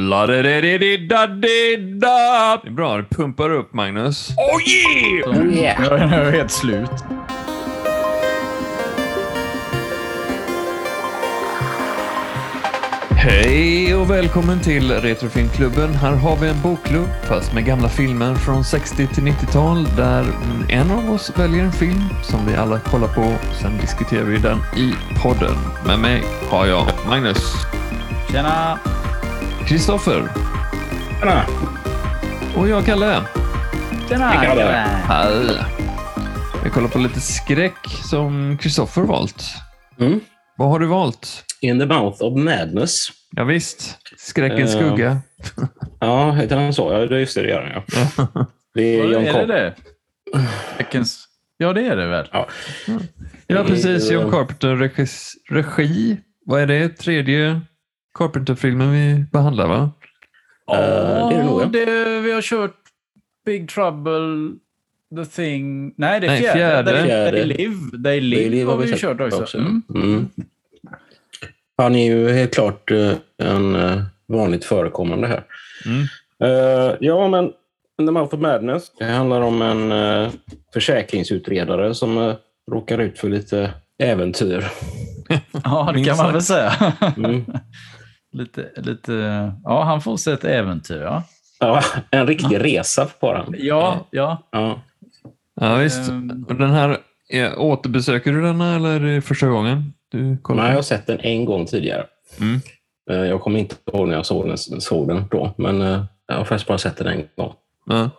La-da-da-da-da-da. Det är bra, det pumpar upp Magnus. Oh yeah! Oh yeah. Jag är helt slut. Hej och välkommen till Retrofilmklubben. Här har vi en bokklubb fast med gamla filmer från 60 till 90-tal där en av oss väljer en film som vi alla kollar på. Sen diskuterar vi den i podden. Med mig har jag Magnus, Tjena! Kristoffer Tjena. och jag Kalle. Tjena! Hej, grabbar. Hej! Vi kollar på lite skräck som Kristoffer valt. Mm. Vad har du valt? In the mouth of madness. Ja, visst. Skräckens Eh, skugga. Ja, heter den så? Ja, det är just det det gör den, ja. Det är Är John det Carpenter. det? Veckans... Ja, det är det väl? Ja. Ja, precis. John Carpenter regi. Vad är det? Tredje Carpenter-filmen vi behandlar, va? Eh, det är det nog, ja. det, vi har kört Big Trouble, The Thing... Nej, det är Nej, fjärde. fjärde. They, Fjärde. they Live. They Live har vi sett kört också. Mm. Mm. Han är ju helt klart eh, en eh, vanligt förekommande här. Mm. Eh, ja, men the mouth of madness. Det handlar om en uh, försäkringsutredare som uh, råkar ut för lite äventyr. Ja, det kan man väl säga. Mm. lite, lite... Ja, han får sig ett äventyr. Ja, Ja, en riktig resa på den. ja. ja. Ja. Ja, visst. Ehm. Den här, återbesöker du denna eller är det första gången du kollar? Nej, jag har sett den en gång tidigare. Mm. Eh, Jag kommer inte ihåg när jag såg den, såg den då, men eh, jag har faktiskt bara sett den en gång. Ja.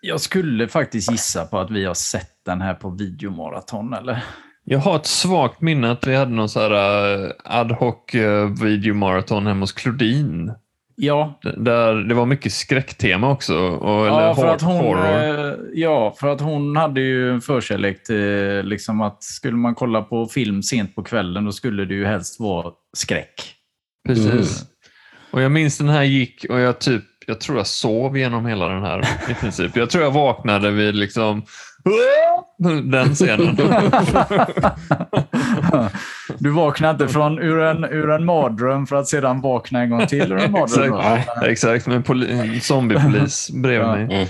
Jag skulle faktiskt gissa på att vi har sett den här på videomaraton, eller? Jag har ett svagt minne att vi hade någon så här eh, ad hoc eh, videomaraton hemma hos Claudine. Ja, Där det var mycket skräcktema också. Och, eller ja, för att hon, horror. eh, ja, för att hon hade ju en förkärlek till liksom att skulle man kolla på film sent på kvällen då skulle det ju helst vara skräck. Precis. Mm. Och jag minns den här gick och jag typ, jag tror jag sov genom hela den här i princip. Jag tror jag vaknade vid liksom den scenen. Du vaknar inte från ur en, ur en mardröm för att sedan vakna en gång till ur en mardröm. Exakt. Nej. Exakt, med en poli- en zombiepolis bredvid Ja. mig. Mm.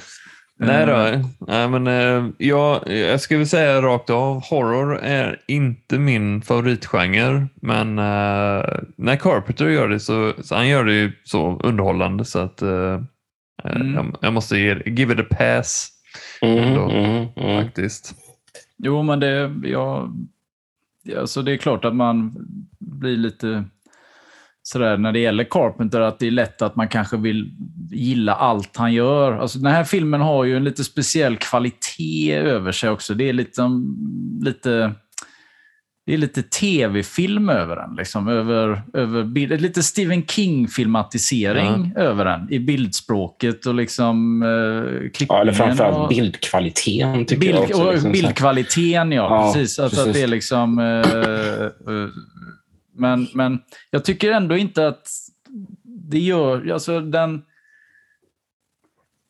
Nej då, nej, men eh, jag, jag ska väl säga rakt av, horror är inte min favoritgenre. Men eh, när Carpenter gör det så, så han gör det ju så underhållande så att eh, Mm. jag, jag måste ge, give it a pass Mm, Ändå. mm, mm. faktiskt. Jo, men det, ja, alltså det är klart att man blir lite sådär när det gäller Carpenter att det är lätt att man kanske vill gilla allt han gör. Alltså den här filmen har ju en lite speciell kvalitet över sig också. Det är lite, lite det är lite tv-film över den. Liksom, över, över lite Stephen King-filmatisering över den. I bildspråket och liksom eh, klippningen. Ja, eller framförallt och- bildkvaliteten tycker Bild, jag också. liksom, bildkvaliteten, ja. Ja, precis. Att, att precis. det är liksom... eh, eh, men, men jag tycker ändå inte att det gör... Alltså den...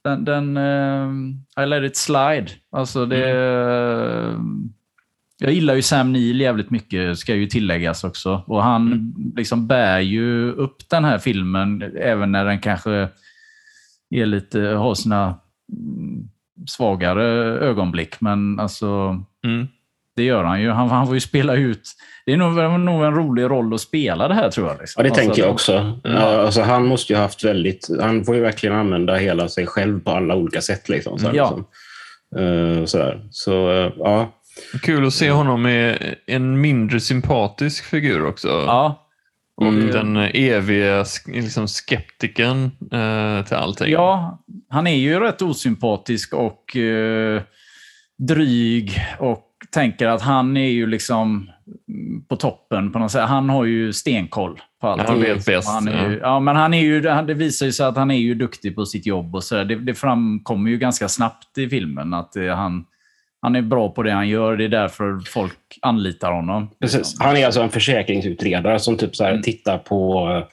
Den... den eh, I let it slide. Alltså det... Jag gillar ju Sam Neill jävligt mycket, ska ju tilläggas också. Och han liksom bär ju upp den här filmen, även när den kanske är lite, har sina mm, svagare ögonblick. Men alltså, Mm. det gör han ju. Han, han får ju spela ut... Det är nog, nog en rolig roll att spela det här, tror jag. Liksom. Ja, det Alltså, tänker jag att- också. Ja, alltså, han måste ju haft väldigt... Han får ju verkligen använda hela sig själv på alla olika sätt. Liksom, så här, Ja. liksom. Eh, sådär. Så eh, ja. Kul att se honom med en mindre sympatisk figur också. Ja, Och Mm. den eviga liksom skeptiken eh, till allting. Ja, han är ju rätt osympatisk och eh, dryg och tänker att han är ju liksom mm, på toppen på något sätt. Han har ju stenkoll på allt. Han vet bäst, Han är ju, ja, men han är ju, det visar ju sig att han är ju duktig på sitt jobb och så där. Det, det framkommer ju ganska snabbt i filmen att eh, han, han är bra på det han gör. Det är därför folk anlitar honom. Precis. Han är alltså en försäkringsutredare som typ så här Mm. tittar på eh,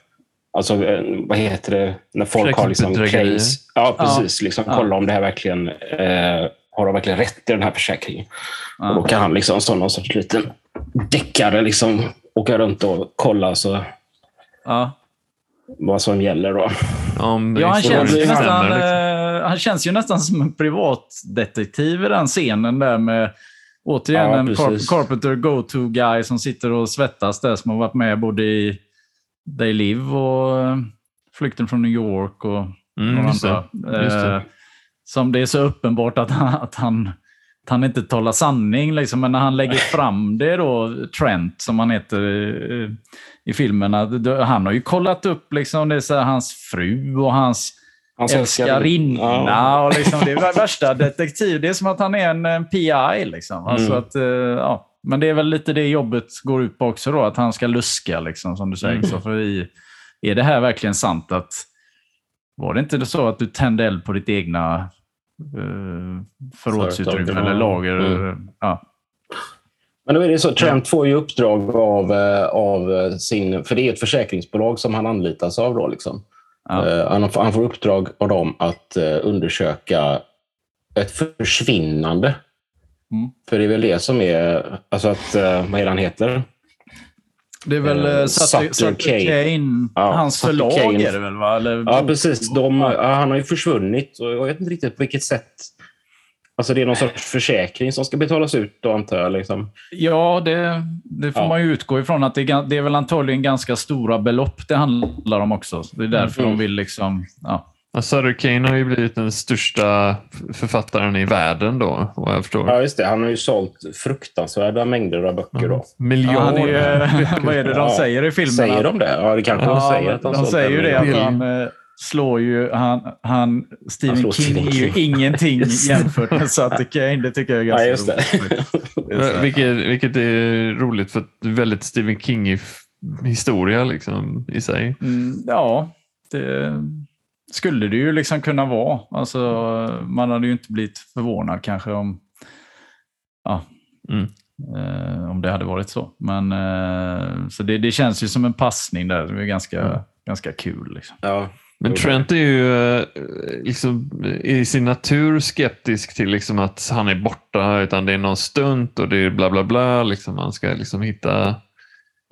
Alltså, eh, vad heter det? När folk har liksom case. Ja, precis. Liksom, Ja. Kolla om det här verkligen eh, har de verkligen rätt i den här försäkringen. Ja. Och då kan han liksom som någon sorts liten deckare liksom åka runt och kolla. Så, Ja. vad som gäller då. Om Ja, han känns, nästan, liksom. eh, han känns ju nästan som en privatdetektiv i den scenen där med återigen Ja, en Carp. Carpenter go-to-guy som sitter och svettas där som har varit med både i They Live och eh, Flykten från New York och Mm, några det. andra. Just det. Eh, Som det är så uppenbart att han, att han, att han inte talar sanning. Liksom. Men när han lägger fram det då, Trent som han heter eh, i filmen, att då- han har ju kollat upp liksom, det är här, hans fru och hans Hans älskarinna. Ja. Och liksom, det är värsta detektiv. Det är som att han är en, en PI. Liksom. Alltså Mm. att, eh, ja. Men det är väl lite det jobbet går ut på också, då, att han ska luska, liksom, som du säger. Mm. Så för i, är det här verkligen sant? att Var det inte så att du tände eld på ditt egna eh, förrådsutrymme eller lager? Mm. Ja. Men då är det så, Trent får ju uppdrag av, eh, av eh, sin... För det är ett försäkringsbolag som han anlitas av. Då, liksom. Ja. Eh, han, får, han får uppdrag av dem att eh, undersöka ett försvinnande. Mm. För det är väl det som är... Alltså att... eh, Vad är det han heter? Det är väl uh, Sutter, Sutter Kane. Kane. Ja, Hans Sutter förlag Kane. är det väl? Va? Eller, Ja, precis. De, ja, han har ju försvunnit. Och jag vet inte riktigt på vilket sätt. Alltså det är någon sorts försäkring som ska betalas ut då, antar jag. Liksom. Ja, det, det får Ja. man ju utgå ifrån. att det är, det är väl antagligen ganska stora belopp det handlar om också. Så Det är därför Mm. de vill liksom... Ja. Ja, Sutter Kane har ju blivit den största författaren i världen då, vad jag förstår. Ja, just det. Han har ju sålt fruktansvärda mängder av böcker. Då. Ja, Miljarder. ju- vad är det de Ja. säger i filmen? Säger de det? Ja, det kanske Ja, de säger. Att han de säger ju det att han eh, slår ju... Han, han, Stephen slår King Stephen är ju King. ingenting jämfört med Sutter Kane. Det tycker jag är ganska Ja, just det. roligt. Så här. Vilket, vilket är roligt för att det är väldigt Stephen King historia liksom, i sig. Mm, ja, det skulle det ju liksom kunna vara. Alltså, man hade ju inte blivit förvånad kanske om, ja, Mm. eh, om det hade varit så. Men, eh, så det, det känns ju som en passning där. Det är ganska, Mm. ganska kul. Liksom. Ja. Men Trent är ju eh, liksom, i sin natur skeptisk till liksom att han är borta, utan det är någon stunt och det är bla bla bla. Liksom, man ska liksom hitta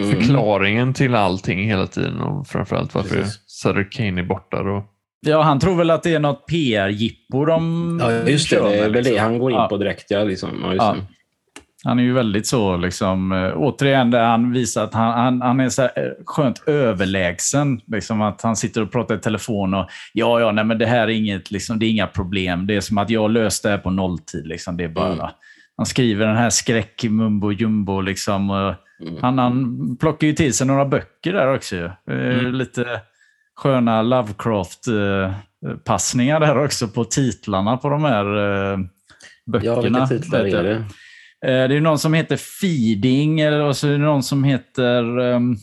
Mm. förklaringen till allting hela tiden och framförallt varför Precis. Sutter Kane är borta. Då. Ja, han tror väl att det är något PR-jippo de Ja, just det. kör Det är väl det liksom. han går in Ja. på direkt. Ja, liksom. ja, just Ja. det. Han är ju väldigt så, liksom, eh, återigen, där han visar att han, han, han är så här, eh, skönt överlägsen. Liksom att han sitter och pratar i telefon och ja, ja, nej, men det här är inget, liksom, det är inga problem. Det är som att jag löste det här på nolltid. Liksom. Det är bara, Mm. Han skriver den här skräck mumbo jumbo. Liksom, Mm. han, han plockar ju till sig några böcker där också. Eh, Mm. Lite sköna Lovecraft-passningar där också på titlarna på de här böckerna. Ja, vilka titlar är det? Eh, Det är någon som heter Feeding eller och så är det någon som heter... Um,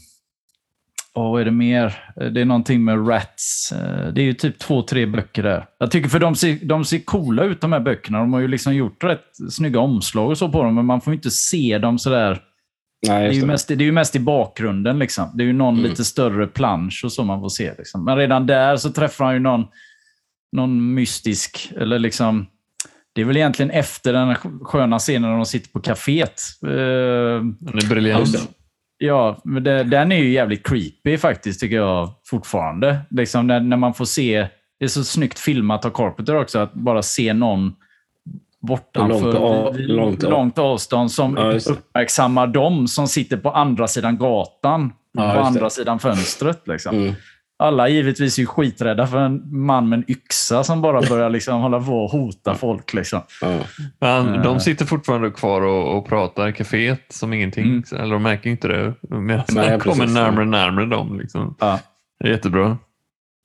vad är det mer? Eh, Det är någonting med Rats. Eh, Det är ju typ två, tre böcker där. Jag tycker för de ser, de ser coola ut de här böckerna. De har ju liksom gjort rätt snygga omslag och så på dem, men man får ju inte se dem sådär. Nej, Det är, just ju det. mest, det är ju mest i bakgrunden. Liksom. Det är ju någon Mm. lite större plansch och så man får se. Liksom. Men redan där så träffar han ju någon, någon mystisk, eller liksom... Det är väl egentligen efter den sköna scenen när de sitter på kaféet. Eh, Han är briljant. Ja, men det, den är ju jävligt creepy faktiskt, tycker jag fortfarande. Liksom när, när man får se... Det är så snyggt filmat av Carpenter också, att bara se någon bortanför Långt av- långt av- långt avstånd som Ja, uppmärksammar dem som sitter på andra sidan gatan. Ja, på andra sidan fönstret. Liksom. Mm. Alla givetvis är skiträdda för en man med en yxa som bara börjar liksom hålla på och hota folk. Liksom. Ja. Han, Eh. de sitter fortfarande kvar och, och pratar i kaféet som ingenting. Mm. Eller de märker inte det. Medan han kommer precis. närmare och närmare dem. Liksom. Ja. Det är jättebra.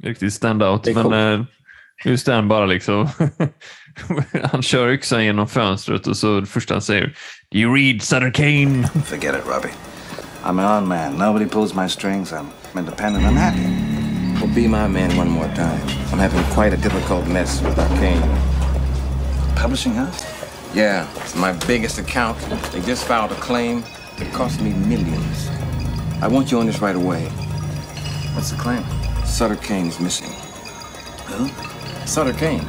Riktigt stand-out. Men coolt. eh, just den bara liksom. han kör yxan genom fönstret och så det första han säger. Do you read Sutter Kane? Forget it, Robbie. I'm an odd man. Nobody pulls my strings. I'm independent. I'm happy. Well, be my man one more time. I'm having quite a difficult mess with Arcane. Publishing house? Yeah, it's my biggest account. They just filed a claim. It cost me millions. I want you on this right away. What's the claim? Sutter Kane's missing. Who? Sutter Kane.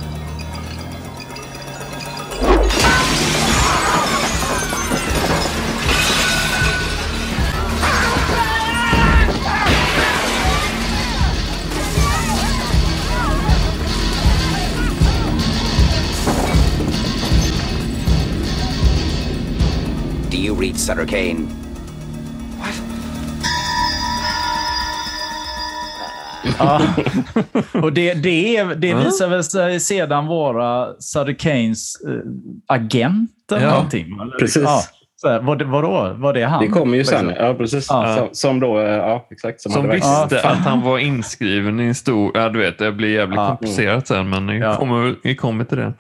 Meet Sutter Kane. Ja. Och det, det, är- det visar väl sig sedan vara Sutter Kanes eh, agent eller Ja, någonting? eller? precis. Ja. Så det, vadå? Var det han? Det kommer ju sen. Liksom? Ja, precis. Ja. Som, som då, eh, ja exakt. Som, Som visste att han var inskriven i en stor... Ja, du vet, det blir jävligt Ja. komplicerat sen, men vi Ja. kommer, vi kommer till det.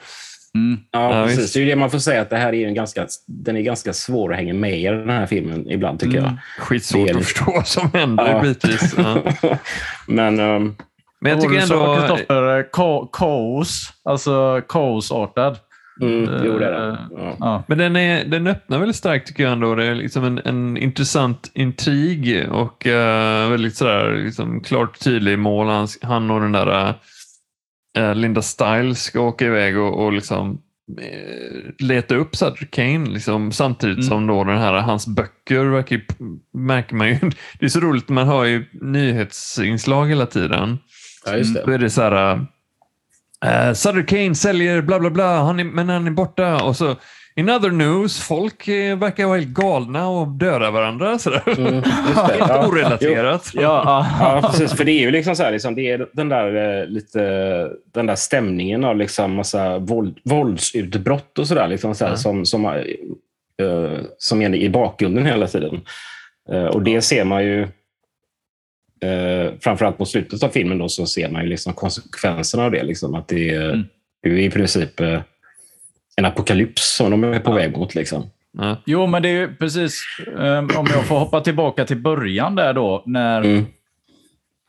Mm. Ja, Ja, precis. visst. Det är ju det man får säga, att det här är ju en ganska, den är ganska svår att hänga med i den här filmen ibland, tycker Mm. Skitsvårt Det är att förstå vad som händer Ja. bitvis. Ja. jag. Men ehm, Men jag tycker ändå... Kristoffer? Ka- kaos. Alltså kaosartad. mm, jo, det är det. Eh, Ja. Ja. Men den, är, den öppnar väldigt starkt tycker jag ändå. Det är liksom en, en intressant intrig och eh, väldigt sådär liksom klart tydlig mål. Han, han och den där eh, Linda Stiles ska åka iväg och, och liksom eh, leta upp Sutter Kane liksom, samtidigt Mm. som då den här, hans böcker verkar, märker man ju. Det är så roligt, man hör ju nyhetsinslag hela tiden. ja, just Då det. är det så här... Uh, Sutter Kane säljer bla bla bla, han är, men han är borta. Och så in other news, folk eh, verkar vara helt galna och döda varandra. Så där. Mm, Ja. Orelaterat. Ja, ja. Ja, precis. För det är ju liksom så här, liksom, det är den där, eh, lite, den där stämningen av liksom massa våld, våldsutbrott och sådär. Liksom så här, som, som, eh, som är i bakgrunden hela tiden. Eh, och det ser man ju eh, framförallt på slutet av filmen då, så ser man ju liksom konsekvenserna av det. Liksom, att det är, Mm. det är i princip eh, en apokalyps som de är på väg mot. Liksom. Ja. Jo, men det är ju precis, eh, om jag får hoppa tillbaka till början där då, när, Mm.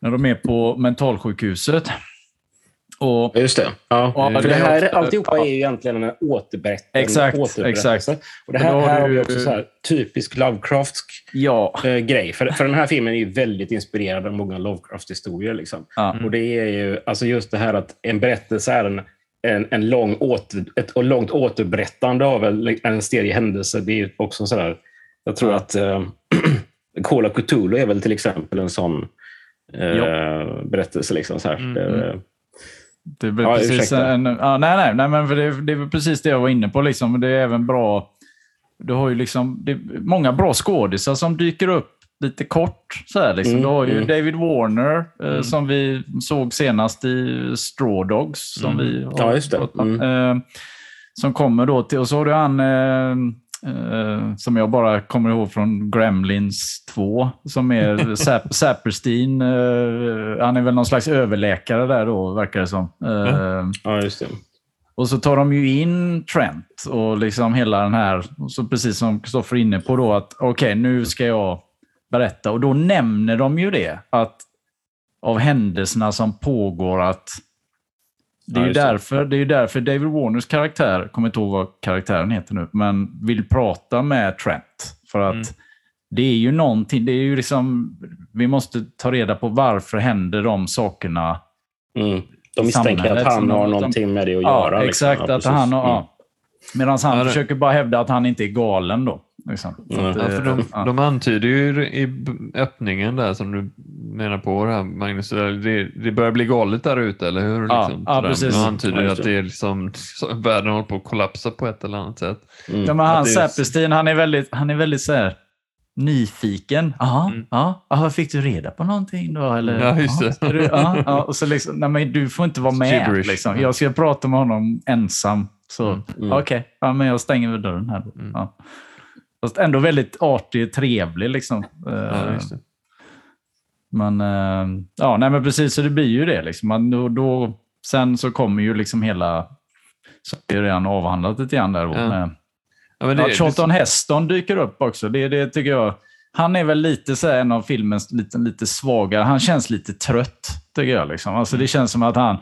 när de är på mentalsjukhuset. Och, Ja, Just det. Ja. Ja, För det det är här, också- alltihopa ja. är ju egentligen en återberätt, en Exakt, återberättelse. exakt. Och det här, har här har vi ju- också så här, typisk Lovecraftsk ja, eh, grej. För, för den här filmen är ju väldigt inspirerad av många Lovecraft-historier. Liksom. ja. Och det är ju alltså just det här att en berättelse är en, en, en lång åter, ett långt återberättande av en, en serie händelser. Det är också så där, jag tror att eh, of Cthulhu är väl till exempel en sån eh, berättelse. Liksom, så här. Mm, Eh, Det är väl Ja, precis ursäkta. en, ja, nej, nej, nej, men för det, det är precis det jag var inne på. Liksom. Det är även bra... Du har ju liksom, många bra skådisar som dyker upp lite kort. Så här, liksom. Mm, du har ju mm. David Warner, eh, som vi såg senast i Straw Dogs. Som Mm. vi har Ja, just. Mm. Eh, som kommer då till... Och så har du han... Eh, eh, som jag bara kommer ihåg från Gremlins 2, som är Sap- Saperstein. Eh, han är väl någon slags överläkare där då, verkar det som. Eh, ja, just det. och så tar de ju in Trent och liksom hela den här, så precis som Kristoffer är inne på då, att okej, nu ska jag berätta. Och då nämner de ju det, att av händelserna som pågår att det är, ju därför, det är därför David Warners karaktär, kommer inte ihåg vad karaktären heter nu, men vill prata med Trent. För att Mm. det är ju någonting, det är ju liksom, vi måste ta reda på varför händer de sakerna Mm. De misstänker att han har någonting med det att Ja, göra. liksom. exakt. Ja, att han har, Mm. Medan han Ja, försöker bara hävda att han inte är galen då. Liksom. Så Ja, att, Ja, för de, eh, ja. de antyder ju i öppningen där som du menar på det här Magnus, det, det börjar bli galet där ute, eller hur? Ja, Liksom, ja, precis. De antyder Ja, att det är liksom, världen håller på att kollapsa på ett eller annat sätt. Mm. Ja, men han det är- Säpestin, han är väldigt, han är väldigt så här, nyfiken. Jaha, Mm. ja, ja, fick du reda på någonting då? Eller, Ja, just "Jaha, det. Du, ja, ja, och så liksom, nej, men du får inte vara med. Gibberish. Liksom. Jag ska prata med honom ensam. Så Mm. Mm. okej, ja, men jag stänger väl dörren här. Då. Mm. Ja. Fast ändå väldigt artig, trevlig. Liksom. Ja, Eh, det. Men, eh, ja, nej, men precis, så det blir ju det. Liksom. Man, då, då, sen så kommer ju liksom hela... Så är det redan avhandlat lite grann där. Ja. med, Ja, men det, ja, Charlton Heston dyker upp också. Det, det tycker jag. Han är väl lite så här, en av filmens lite, lite svagare. Han känns lite trött, tycker jag. Liksom. Alltså, det känns som att han...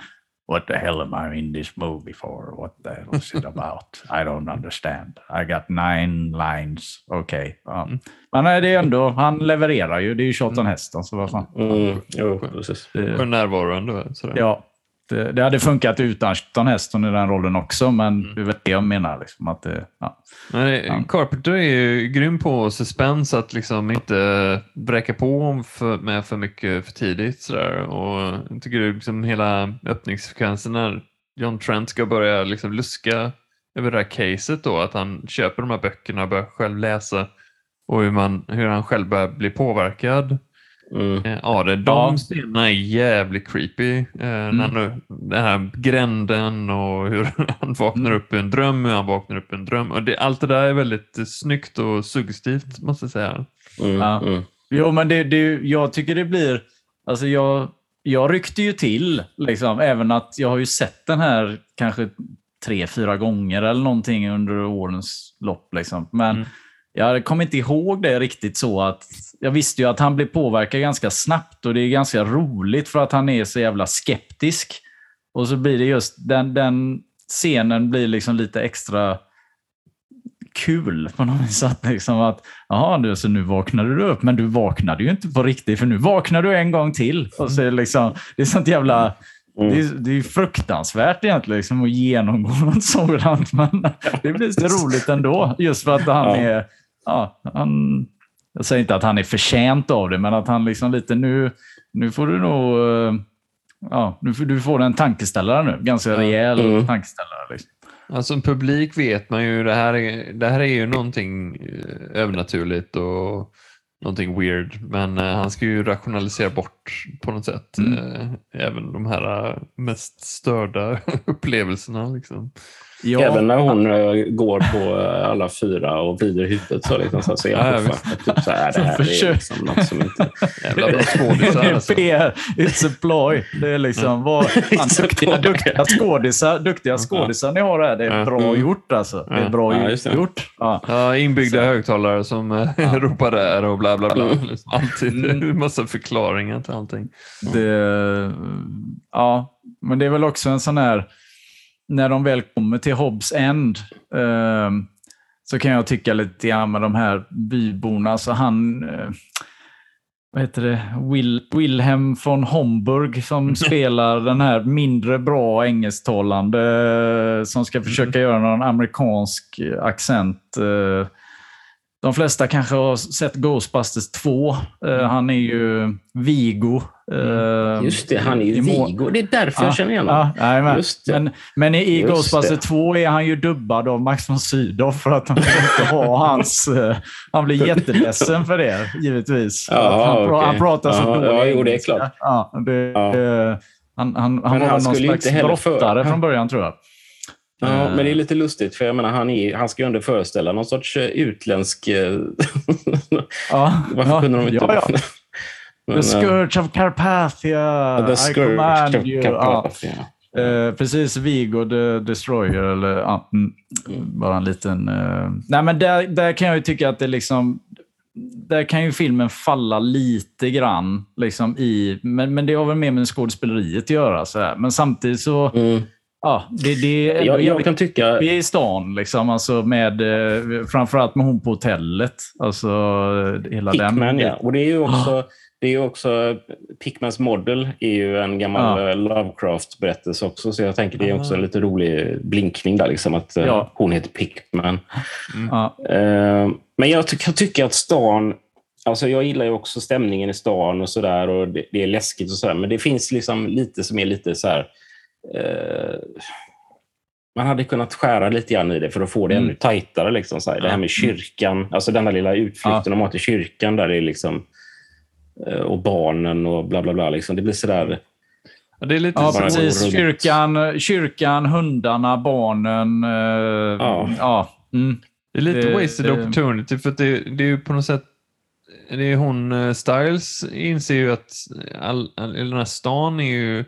What the hell am I in this movie for? What the hell is it about? I don't understand. I got nine lines. Okej. Okay. Ja. Men nej, det är ändå... Han levererar ju. Det är ju Charlton Heston, så vad fan. Mm. Jo, precis. Det, för närvarande. Sådär. ja, det, det hade funkat utan Charlton Heston i den rollen också, men det är väl det jag menar. Liksom, att det, ja. Men det- Ja. Carpenter är ju grym på suspens, att liksom inte bräcka på för, med för mycket för tidigt. Sådär. Och jag tycker det liksom hela öppningssekvensen när John Trent ska börja liksom luska över det här caset då, att han köper de här böckerna och börjar själv läsa och hur, man, hur han själv börjar bli påverkad Mm. eh, av det. De Ja. scenerna är jävligt creepy. Eh, när Mm. nu, den här gränden och hur han vaknar Mm. upp i en dröm, hur han vaknar upp i en dröm. Och det, allt det där är väldigt eh, snyggt och suggestivt måste jag säga. Mm. Ja. Mm. Jo, men det, det, jag tycker det blir... Alltså jag, jag ryckte ju till, liksom, även att jag har ju sett den här kanske tre, fyra gånger eller någonting under årens lopp. Liksom. Men Mm. Jag kommer inte ihåg det riktigt så att... Jag visste ju att han blev påverkad ganska snabbt och det är ganska roligt för att han är så jävla skeptisk. Och så blir det just den, den scenen blir liksom lite extra kul på något vis. Att liksom att, jaha, nu, så nu vaknade du upp, men du vaknade ju inte på riktigt, för nu vaknar du en gång till. Och så är det, liksom, det är sånt jävla... Mm. Det, är, det är fruktansvärt egentligen liksom, att genomgå något sådant, men det blir så roligt ändå. Just för att han Ja. är... Ja, han, jag säger inte att han är förtjänt av det, men att han liksom lite nu... Nu får du nog... eh, Ja, nu får, du får en tankeställare nu. Ganska rejäl Mm. tankeställare. Liksom. Alltså som publik vet man ju, det här är, det här är ju någonting eh, övernaturligt och någonting weird. Men eh, han ska ju rationalisera bort på något sätt Mm. även de här mest störda upplevelserna. Liksom. Ja, Även när hon eh, går på eh, alla fyra och vrider huvudet så, liksom, så, så är Ja, jag ja, fortfarande typ så här, det här är liksom något som inte... Jävla bra skådisar Det är alltså. PR, it's a ploy. Det är liksom vad, fan, duktiga, duktiga skådisar, duktiga skådisar ni har här. Det är Ja. bra Mm. gjort alltså. Det är Ja. bra Ja, gjort. Ja. Ja, inbyggda Så. högtalare som eh, ropar där och bla bla bla. Mm. Liksom, alltid Mm. en massa förklaringar till allting. Det, ja, men det är väl också en sån här, när de väl kommer till Hobbs End, eh, så kan jag tycka lite grann med de här byborna, så han, eh, vad heter det, Will, Wilhelm von Homburg som spelar den här mindre bra engelsktalande eh, som ska försöka göra någon amerikansk accent. eh. De flesta kanske har sett Ghostbusters 2. Eh, Han är ju Vigo. Eh, Just det, han är ju Vigo. Det är därför jag känner igen honom. Ja, nej, men, men, i, Just Ghostbusters det. 2 är han ju dubbad av Max von Sydow för att han inte ha hans... eh, han blir jätteledsen för det, givetvis. Ja, han, okej. han pratar så Ja, dålig ja, jo, det är klart. Ja, det, Ja. eh, han, han, han var han någon slags för- brottare han- från början, tror jag. Ja, Eh. men det är lite lustigt, för jag menar, han, är, han ska ju ändå föreställa någon sorts utländsk... Ja, Varför ja, kunde de inte... Ja, ja. The eh, Scourge of Carpathia. The I Scourge command of you. Ja. Carpathia. Eh, precis, Vigo the Destroyer. Eller, ja, mm, bara en liten... eh, nej, men där, där kan jag ju tycka att det liksom... Där kan ju filmen falla lite grann. Liksom, i, men, men det har väl mer med skådespeleriet att göra. Så här. Men samtidigt så... Mm. Ja, det, det Jag, jag jävligt kan tycka... vi är i stan, liksom, alltså med, eh, framförallt med hon på hotellet. Alltså eh, hela Pickman, den. ja. Och det är ju också... Det är ju också Pickmans model är ju en gammal Ja. eh, Lovecraft-berättelse också, så jag tänker det är också Ah. en lite rolig blinkning där, liksom, att eh, Ja. hon heter Pickman. Ja, Eh, men jag, ty- jag tycker att stan... Alltså jag gillar ju också stämningen i stan och sådär och det, det är läskigt och sådär, men det finns liksom lite som är lite så här... Eh, man hade kunnat skära lite grann i det för att få det Mm. ännu tajtare. Liksom, så här. Det här med kyrkan, alltså den där lilla utflykten de har till kyrkan där det är liksom... eh, Och barnen och bla bla bla. Liksom. Det blir sådär... Ja, det är lite ja precis. Kyrkan, kyrkan, hundarna, barnen. eh, Ja. ja. Mm. Det är lite Det- wasted det- opportunity för att det, det är ju på något sätt det är hon, eh, Styles inser ju att all, all, den här stan är ju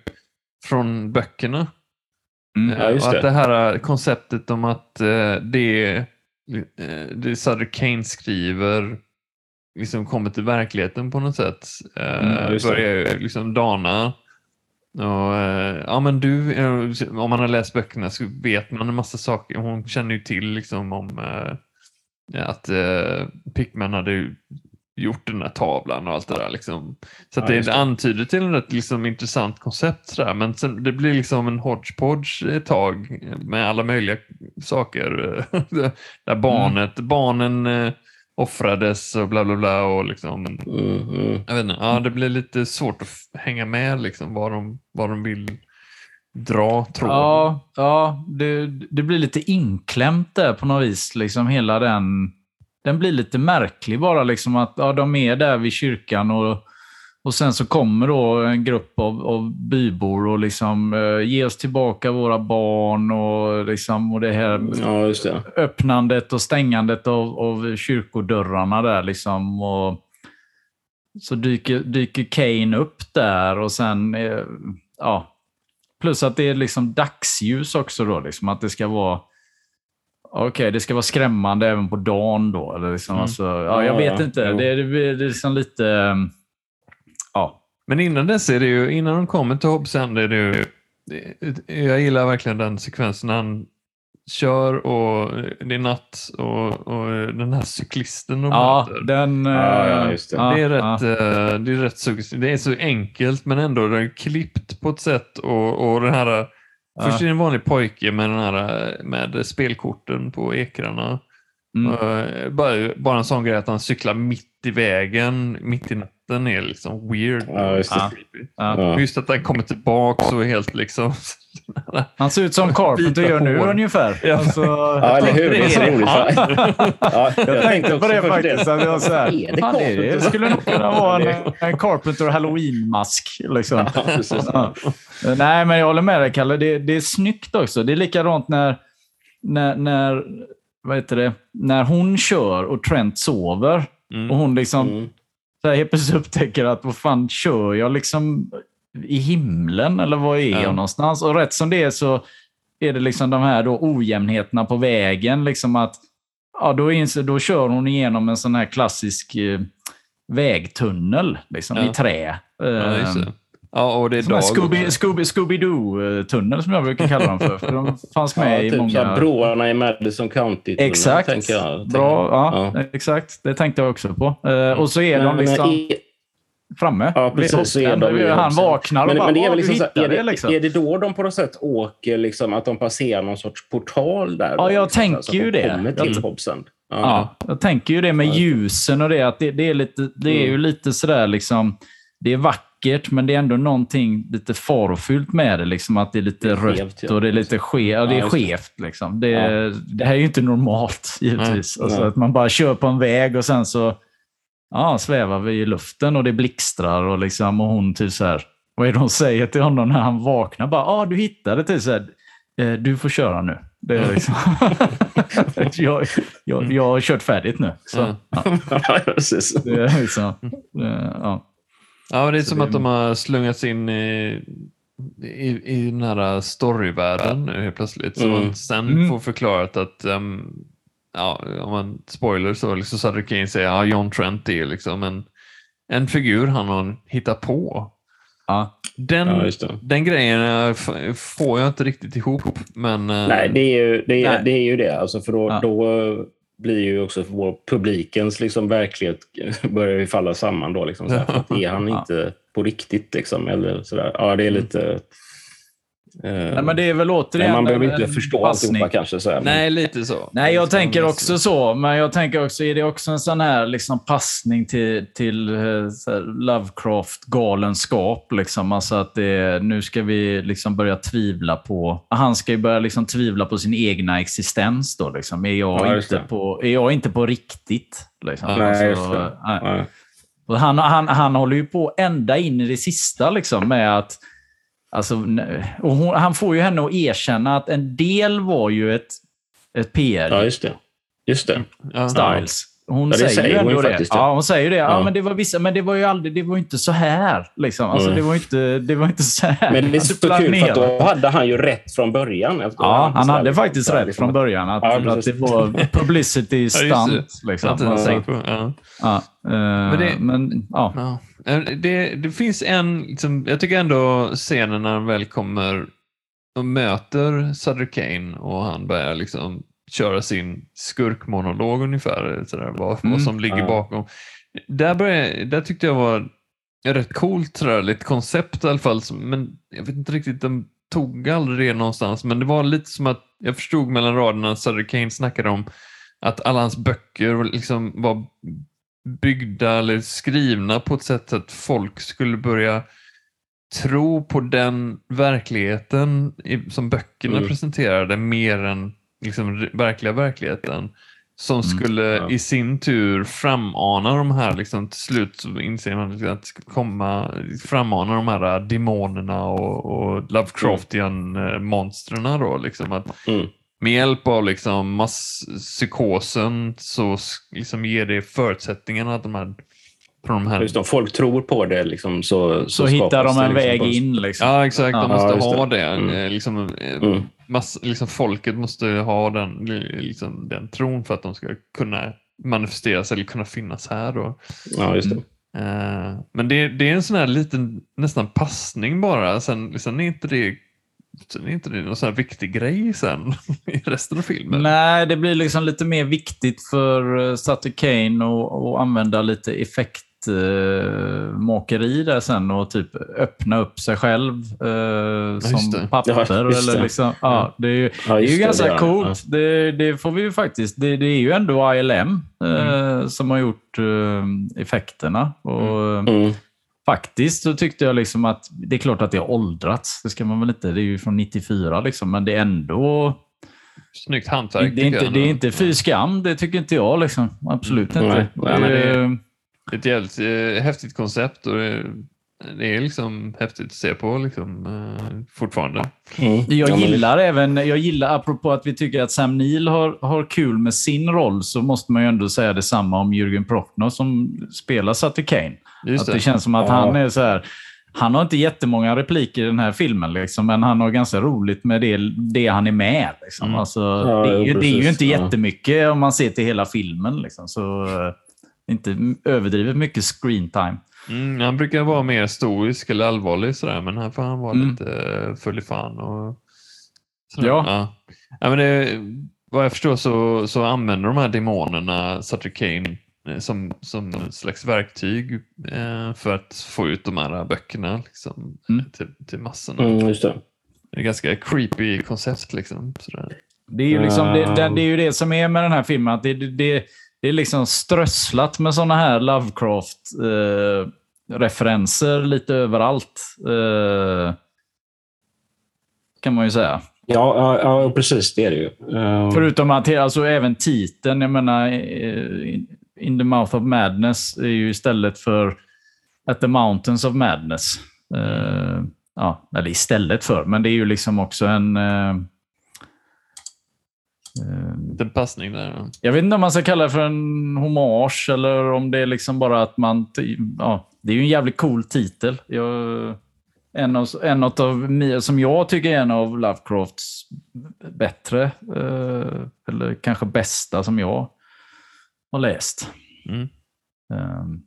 från böckerna. Mm. Ja, just och det. att det här eh, konceptet om att eh, det, eh, det Sutter Kane skriver liksom kommer till verkligheten på något sätt. Eh, Mm, börjar ju liksom dana. Och, eh, ja, men du, eh, om man har läst böckerna så vet man en massa saker. Hon känner ju till liksom om eh, att eh, Pickman hade gjort den här tavlan och allt det där. Liksom. Så att Ja, det, antyder till ett rätt liksom, intressant koncept. Sådär. Men sen, det blir liksom en hodgepodge ett tag med alla möjliga saker. där barnet, barnen eh, offrades och bla bla bla. Och liksom, Mm, mm. jag vet inte, ja, det blir lite svårt att hänga med liksom, vad, de, vad de vill dra tråden. Ja, ja det, det blir lite inklämt där på något vis. Liksom hela den... den blir lite märklig bara. Liksom att ja, De är där vid kyrkan och, och sen så kommer då en grupp av, av bybor och liksom eh, ger oss tillbaka våra barn och, liksom, och det här Ja, det. öppnandet och stängandet av, av kyrkodörrarna där. Liksom, och så dyker, dyker Kane upp där och sen... Eh, ja, plus att det är liksom dagsljus också då. Liksom, att det ska vara... Okej, det ska vara skrämmande även på dagen då. Eller liksom, Mm. alltså, ja, jag Ja, vet ja, inte. jo. Det, är- det, är liksom lite... eh, Ja. Men innan dess är det ju, innan de kommer till Hobbs End är det ju, jag gillar verkligen den sekvensen när han kör och det är natt och, och den här cyklisten de Ja, möter. den... eh, Ja, ja, just det. det, är ja. rätt, eh, det är rätt suggestivt. Det är så enkelt men ändå det är klippt på ett sätt och, och den här Först är det en vanlig pojke med, den här, eh, med spelkorten på ekrarna. Mm. Eh, Bara, bara en sån grej att han cyklar mitt i vägen, mitt i natten är liksom weird. Ja, just det. Ja. Ja. Och Just att han kommer tillbaka så är helt liksom... Han ser ut som Carpenter gör nu hår. ungefär. Ja. Alltså, Ja, eller hur? Det är roligt. Ja, Jag tänkte på det faktiskt. Att det, var så här, Är det fan, det, skulle nog kunna vara en, en Carpenter Halloween-mask. Liksom. Ja, precis. Ja. Nej, men jag håller med dig, Kalle. Det, det är snyggt också. Det är likadant när, när, när, vad heter det? när hon kör och Trent sover. Mm. Och hon liksom Mm. Så här, helt plötsligt upptäcker att vad fan kör jag liksom i himlen eller var är Ja. jag någonstans? Och rätt som det är så är det liksom de här då ojämnheterna på vägen. Liksom att, ja, då, inser, då kör hon igenom en sån här klassisk eh, vägtunnel liksom, Ja. i trä. Ja. Ja, och det är dag Scooby. Scooby, Scooby-Doo-tunnel som jag brukar kalla dem för. för de fanns med Ja, i typ många... broarna i Madison County. Exakt. Tänker jag. Bra, ja, Ja. exakt. Det tänkte jag också på. Eh, och så är de Men, liksom i- framme. Ja, precis. Så är de Han vaknar och men, bara, men det är, "Åh, väl liksom så, är, det, det liksom. är det då de på något sätt åker, liksom, att de passerar någon sorts portal där? Ja, då, jag liksom, tänker så ju det. kommer till Hobson. Ja. Ja, jag tänker ju det med ljusen och det. Att det, det, är, lite, det är ju Mm. lite sådär liksom... Det är vackert, men det är ändå någonting lite farofyllt med det. Liksom att det är lite Det är rött skevt, ja. och det är lite ske, ja, det Ja, är skevt. Liksom. Det, det här är ju inte normalt, givetvis. Nej, Alltså, nej. att man bara kör på en väg och sen så ja, svävar vi i luften och det blixtrar och, liksom, och hon typ så här, vad är det hon säger till honom när han vaknar? Bara, ah, du hittade typ så här, "Eh, du får köra nu. Det är liksom, jag, jag, jag har kört färdigt nu. Så, Ja. ja, Ja, det är liksom, eh, ja. Ja, det är Så som det- att de har slungats in i, i, i den här storyvärlden nu helt plötsligt. Så Mm. man sen Mm. får förklarat att, um, ja, om man spoiler så liksom Sutter Kane säger ja, John Trent är liksom en, en figur han har hittat på. Ja. Den, Ja, den grejen eh, får jag inte riktigt ihop. Men, eh, Nej, det är ju det. Är, Nej. det, är ju det. Alltså, för då, Ja. då eh, blir ju också vår publikens liksom, verklighet börjar ju falla samman. Då, liksom, så här, för att är han inte på riktigt? Liksom, eller sådär. Ja, det är lite... eh, Nej, men det är väl återigen man behöver inte förstå passning. alltihopa kanske. Så här. men- nej, lite så. Nej, jag tänker också så. Men jag tänker också, är det också en sån här liksom passning till, till eh, Lovecraft-galenskap? Liksom? Alltså att det, nu ska vi liksom börja tvivla på... Han ska ju börja liksom tvivla på sin egna existens. Då, liksom. är, jag Ja, inte på, är jag inte på riktigt? Liksom? Nej, Alltså, just det. nej. Och han, han, han håller ju på ända in i det sista liksom, med att... Alltså, och hon, han får ju henne att erkänna att en del var ju ett, ett PR ja, just det. Just det. Ja. Styles. Hon Ja, det säger, säger ju ändå det. faktiskt, ja. Ja, hon säger det. Ja, Ja. men det var vissa, men det var ju aldrig, det var inte så här. Liksom. Alltså, Mm. det, var inte, det var inte så här. Men det är så kul, för planerat. att då hade han ju rätt från början. Efter- Ja, han så här, hade liksom, faktiskt här, rätt liksom, från början. Att, Ja, att det var publicity det. stunt. Liksom. Alltså. Ja. ja, eh, det- men, ja. Eh, Det, det finns en, liksom, jag tycker ändå scenen när han väl kommer och möter Sutter Kane och han börjar liksom köra sin skurkmonolog ungefär, sådär, vad, Mm. vad som ligger Ja. bakom. Där, började, där tyckte jag var rätt coolt, sådär, lite koncept i alla fall, men jag vet inte riktigt, de tog aldrig det någonstans, men det var lite som att jag förstod mellan raderna att Sutter Kane snackade om att alla hans böcker liksom var byggda eller skrivna på ett sätt att folk skulle börja tro på den verkligheten som böckerna Mm. presenterade mer än liksom verkliga verkligheten. som skulle ja. i sin tur framana de här, liksom, till slut så inser man att komma, framana de här demonerna och, och Lovecraftian mm. då. Liksom, att Mm. Med hjälp av liksom masspsykosen så liksom ger det förutsättningarna att de här, på de här Just det, om folk tror på det liksom, så, så, Så hittar de det en liksom väg på- in. Liksom. Ja, exakt. De Ja, måste det. ha det. Mm. Eh, Liksom, eh, Mm. mass, liksom folket måste ha den, liksom, den tron för att de ska kunna manifesteras eller kunna finnas här. Då. Ja, just det. Eh, men det, det är en sån här liten nästan passning bara. Sen, sen är inte det sen är inte det någon sån här viktig grej sen i resten av filmen. Nej, det blir liksom lite mer viktigt för uh, Sutter Kane att att använda lite effektmakeri där sen och typ öppna upp sig själv uh, just som det. papper. Ja, eller det. liksom, ja, det är ju, Ja, det är ju ganska det, ja. coolt. Det, det får vi ju faktiskt. Det, det är ju ändå ILM eh, som har gjort eh, effekterna. Och, Mm. Faktiskt så tyckte jag liksom att det är klart att det har åldrats. Det ska man väl inte. Det är ju från 94 liksom, men det är ändå Snyggt det, hantverk. det, är inte, det är inte fy skam, det tycker inte jag. Liksom. Absolut Mm, inte. nej, det- Eh, Det är ett jävligt eh, häftigt koncept och det, det är liksom häftigt att se på liksom, eh, fortfarande. Mm. Jag gillar även, jag gillar, apropå att vi tycker att Sam Neill har, har kul med sin roll, så måste man ju ändå säga detsamma om Jürgen Prochnow som spelar Sutter Kane. Just att det. det känns som att Ja. han är så här... Han har inte jättemånga repliker i den här filmen, liksom, men han har ganska roligt med det, det han är med. Liksom. Mm. Alltså, Ja, det, är ju, det är ju inte Ja. jättemycket om man ser till hela filmen. Liksom, så eh, inte överdrivet mycket screen time. Mm, han brukar vara mer stoisk eller allvarlig sådär, men här får han vara Mm. lite eh, full i fan. Och, sådär. Ja. Ja. Ja, men det, vad jag förstår så, så använder de här demonerna Sutter Kane som, som ett slags verktyg eh, för att få ut de här böckerna liksom, Mm. till, till massorna. Mm, just det. Det är ganska creepy koncept. Liksom, sådär. Det är ju, liksom, det, det, det är ju det som är med den här filmen. Att det, det, det, det är liksom strösslat med såna här Lovecraft-referenser lite överallt. Eh, kan man ju säga. Ja, ja, ja, precis. Det är det ju. Eh, Förutom att alltså, även titeln, jag menar, eh, In- the Mouth of Madness är ju istället för At the Mountains of Madness. Eh, ja, eller istället för, men det är ju liksom också en... Eh, eh, En passning där. ja. jag vet inte om man ska kalla det för en hommage eller om det är liksom bara att man... Ja, det är ju en jävligt cool titel. Jag, en av, en av, som jag tycker är en av Lovecrafts bättre, eh, eller kanske bästa som jag har läst. Mm. Ehm,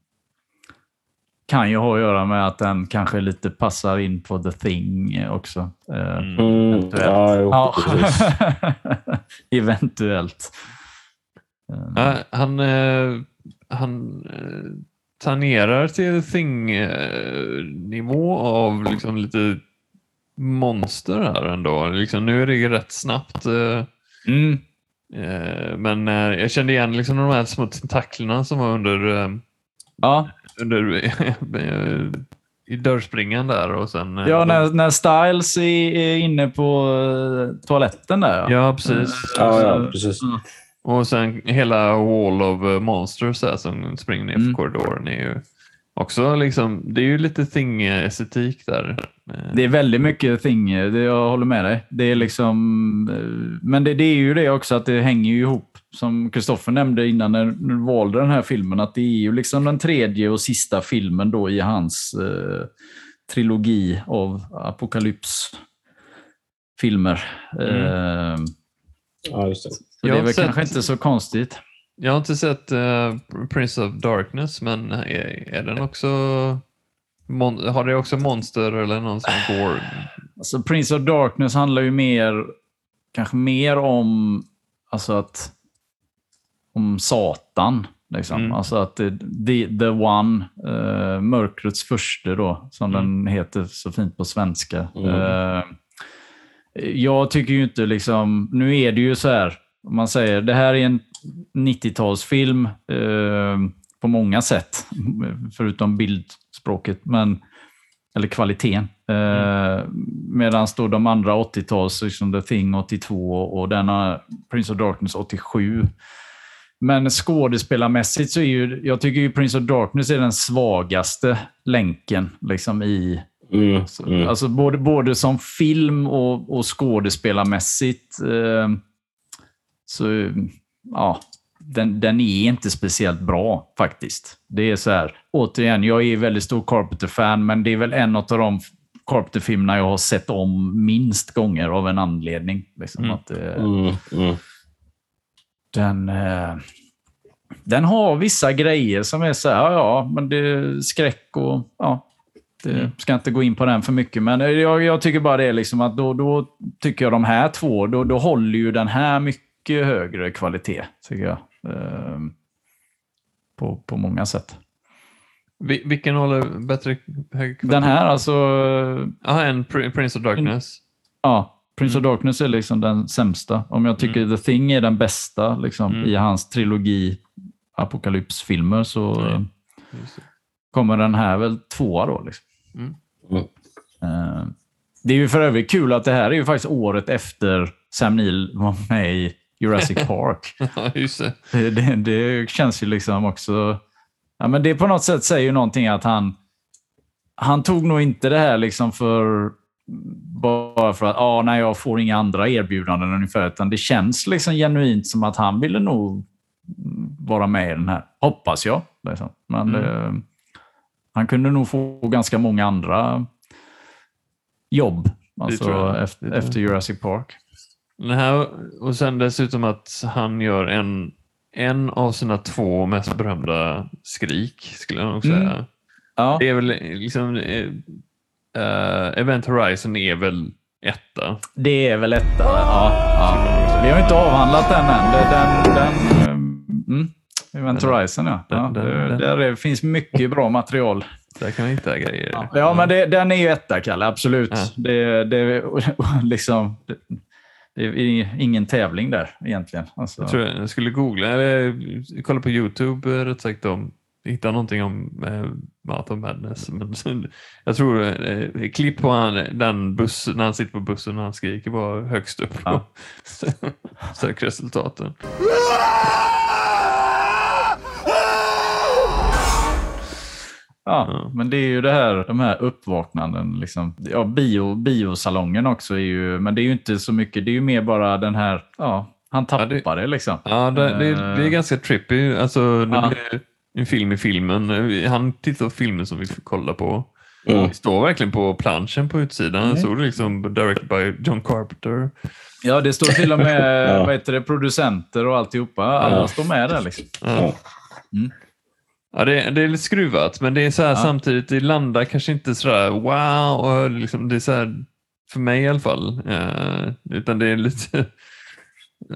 kan ju ha att göra med att den kanske lite passar in på The Thing också. Eh, Mm. Mm, Eventuellt. ja, jo, Ja. Eventuellt. Ja, han eh, han eh, tangerar till Thing-nivå av liksom lite monster här ändå. Liksom, nu är det ju rätt snabbt. Mm. Eh, men eh, jag kände igen liksom de här små tentaklerna som var under, eh, Ja, under i dörrspringan där och sen... ja de- när, när Styles är, är inne på toaletten där. ja, precis. Ja, ja, precis. Och sen hela Wall of Monsters där som springer ner för Mm. korridoren är ju också liksom, det är ju lite thing-estetik där. Eh, Det är väldigt mycket thing, det jag håller med dig. Det är liksom, eh, men det, det är ju det också att det hänger ju ihop, som Kristoffer nämnde innan när du valde den här filmen, att det är ju liksom den tredje och sista filmen då i hans eh, trilogi av apokalypsfilmer. Eh, Ja, just det. så det är väl sett- kanske inte så konstigt. Jag har inte sett eh, Prince of Darkness, men är, är den också har det också monster eller någon som går? Alltså Prince of Darkness handlar ju mer, kanske mer om, alltså att, om Satan. Liksom. Mm. Alltså att the, the One, uh, mörkrets första då, som Mm. den heter så fint på svenska. Mm. Eh, jag tycker ju inte liksom, nu är det ju så här, om man säger, det här är en 90-talsfilm eh, på många sätt, förutom bildspråket, men, eller kvaliteten. Eh, Medan då de andra 80-tals, liksom The Thing 82 och denna Prince of Darkness 87, Men skådespelarmässigt så är ju, jag tycker ju Prince of Darkness är den svagaste länken liksom i... Mm, mm. Alltså både, både som film och, och skådespelarmässigt. Eh, så ja, den, den är inte speciellt bra faktiskt. Det är så här, återigen, jag är väldigt stor Carpenter-fan, men det är väl en av de Carpenter-filmerna jag har sett om minst gånger av en anledning. Liksom, Mm. att, eh, Mm, mm. den, eh, den har vissa grejer som är så här, ja, ja, men det är skräck och ja, det Mm. ska inte gå in på den för mycket. Men eh, jag, jag tycker bara det är liksom att då, då tycker jag de här två, då, då håller ju den här mycket högre kvalitet, tycker jag. Eh, på, på många sätt. Vi- Vilken håller bättre hög kvalitet? Den här alltså, Ja, en Pr- Prince of Darkness. ja, Prince Mm. of Darkness är liksom den sämsta. Om jag tycker The Thing är den bästa liksom, Mm. i hans trilogi apokalypsfilmer så kommer den här väl tvåa då. Liksom. Mm. Mm. Eh, det är ju för övrigt kul att det här är ju faktiskt året efter Sam Neill var med i Jurassic Park. Det. det, känns ju liksom också... Ja, men det på något sätt säger ju någonting att han... Han tog nog inte det här liksom för... Bara för att ah, nej, jag får inga andra erbjudanden ungefär. Utan det känns liksom genuint som att han ville nog vara med i den här. Hoppas jag. Liksom. Men Mm. eh, han kunde nog få ganska många andra jobb. Alltså efter, efter Jurassic Park. Den här, och sen dessutom att han gör en, en av sina två mest berömda skrik, skulle jag nog säga. Mm. Ja. Det är väl liksom... eh, eh, Event Horizon är väl etta. Det är väl etta. Ja, ja. Vi har inte avhandlat den än. Den, den, mm, Event Horizon, ja. ja Den- den- det, den- där är, finns mycket bra material. Där kan man hitta grejer. Ja, men det, den är ju etta, Kalle. Absolut. Ja. Det, det, liksom, det, är ingen tävling där egentligen. Alltså, Jag tror jag skulle googla, eller kolla på Youtube rätt sagt om hitta någonting om eh, Mouth of Madness. Men, jag tror eh, klipp på han, den buss, när han sitter på bussen och han skriker var högst upp Ja. sökresultaten. Ja, Ja. men det är ju det här, de här uppvaknanden. Liksom. Ja, bio, biosalongen också är ju, men det är ju inte så mycket. Det är ju mer bara den här, ja, han Ja, tappar det- det liksom. Ja, det, det, det är ganska trippy. Alltså, det Ja. blir en film i filmen. Han tittar på filmen som vi får kolla på. Mm. Det står verkligen på planschen på utsidan. Mm. Så står det liksom directed by John Carpenter. Ja, det står till och med Ja. vad heter det, producenter och alltihopa. Alla Ja. står med där. Liksom. Ja. Mm. Ja, det, det är lite skruvat, men det är så här Ja. samtidigt, det landar kanske inte sådär wow, och liksom, det är så här, för mig i alla fall, eh, utan det är lite,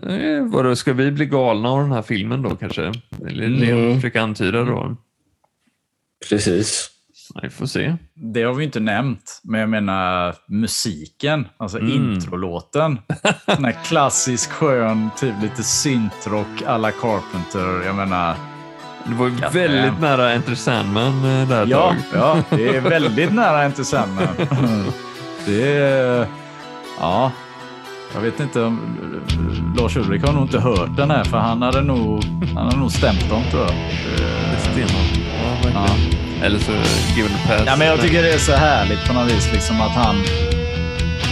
eh, vadå, ska vi bli galna av den här filmen då kanske? Eller det jag Mm. försöker antyda då. Precis. Vi får se. Det har vi inte nämnt, men jag menar musiken, alltså Mm. introlåten. Den här klassisk skön, typ lite syntrock alla Carpenter. Jag menar, Det var ju Ja, väldigt nära Enter Sandman eh, där ja, tag. ja, det är väldigt nära inte Sandman. Det är, ja, jag vet inte om Lars Ulrik har nog inte hört den här, för han hade nog, han hade nog stämt dem tror jag. Stenhårt. Ja. Ja. Eller så the Pass. Ja, men jag tycker det är så härligt på något vis. Liksom att han...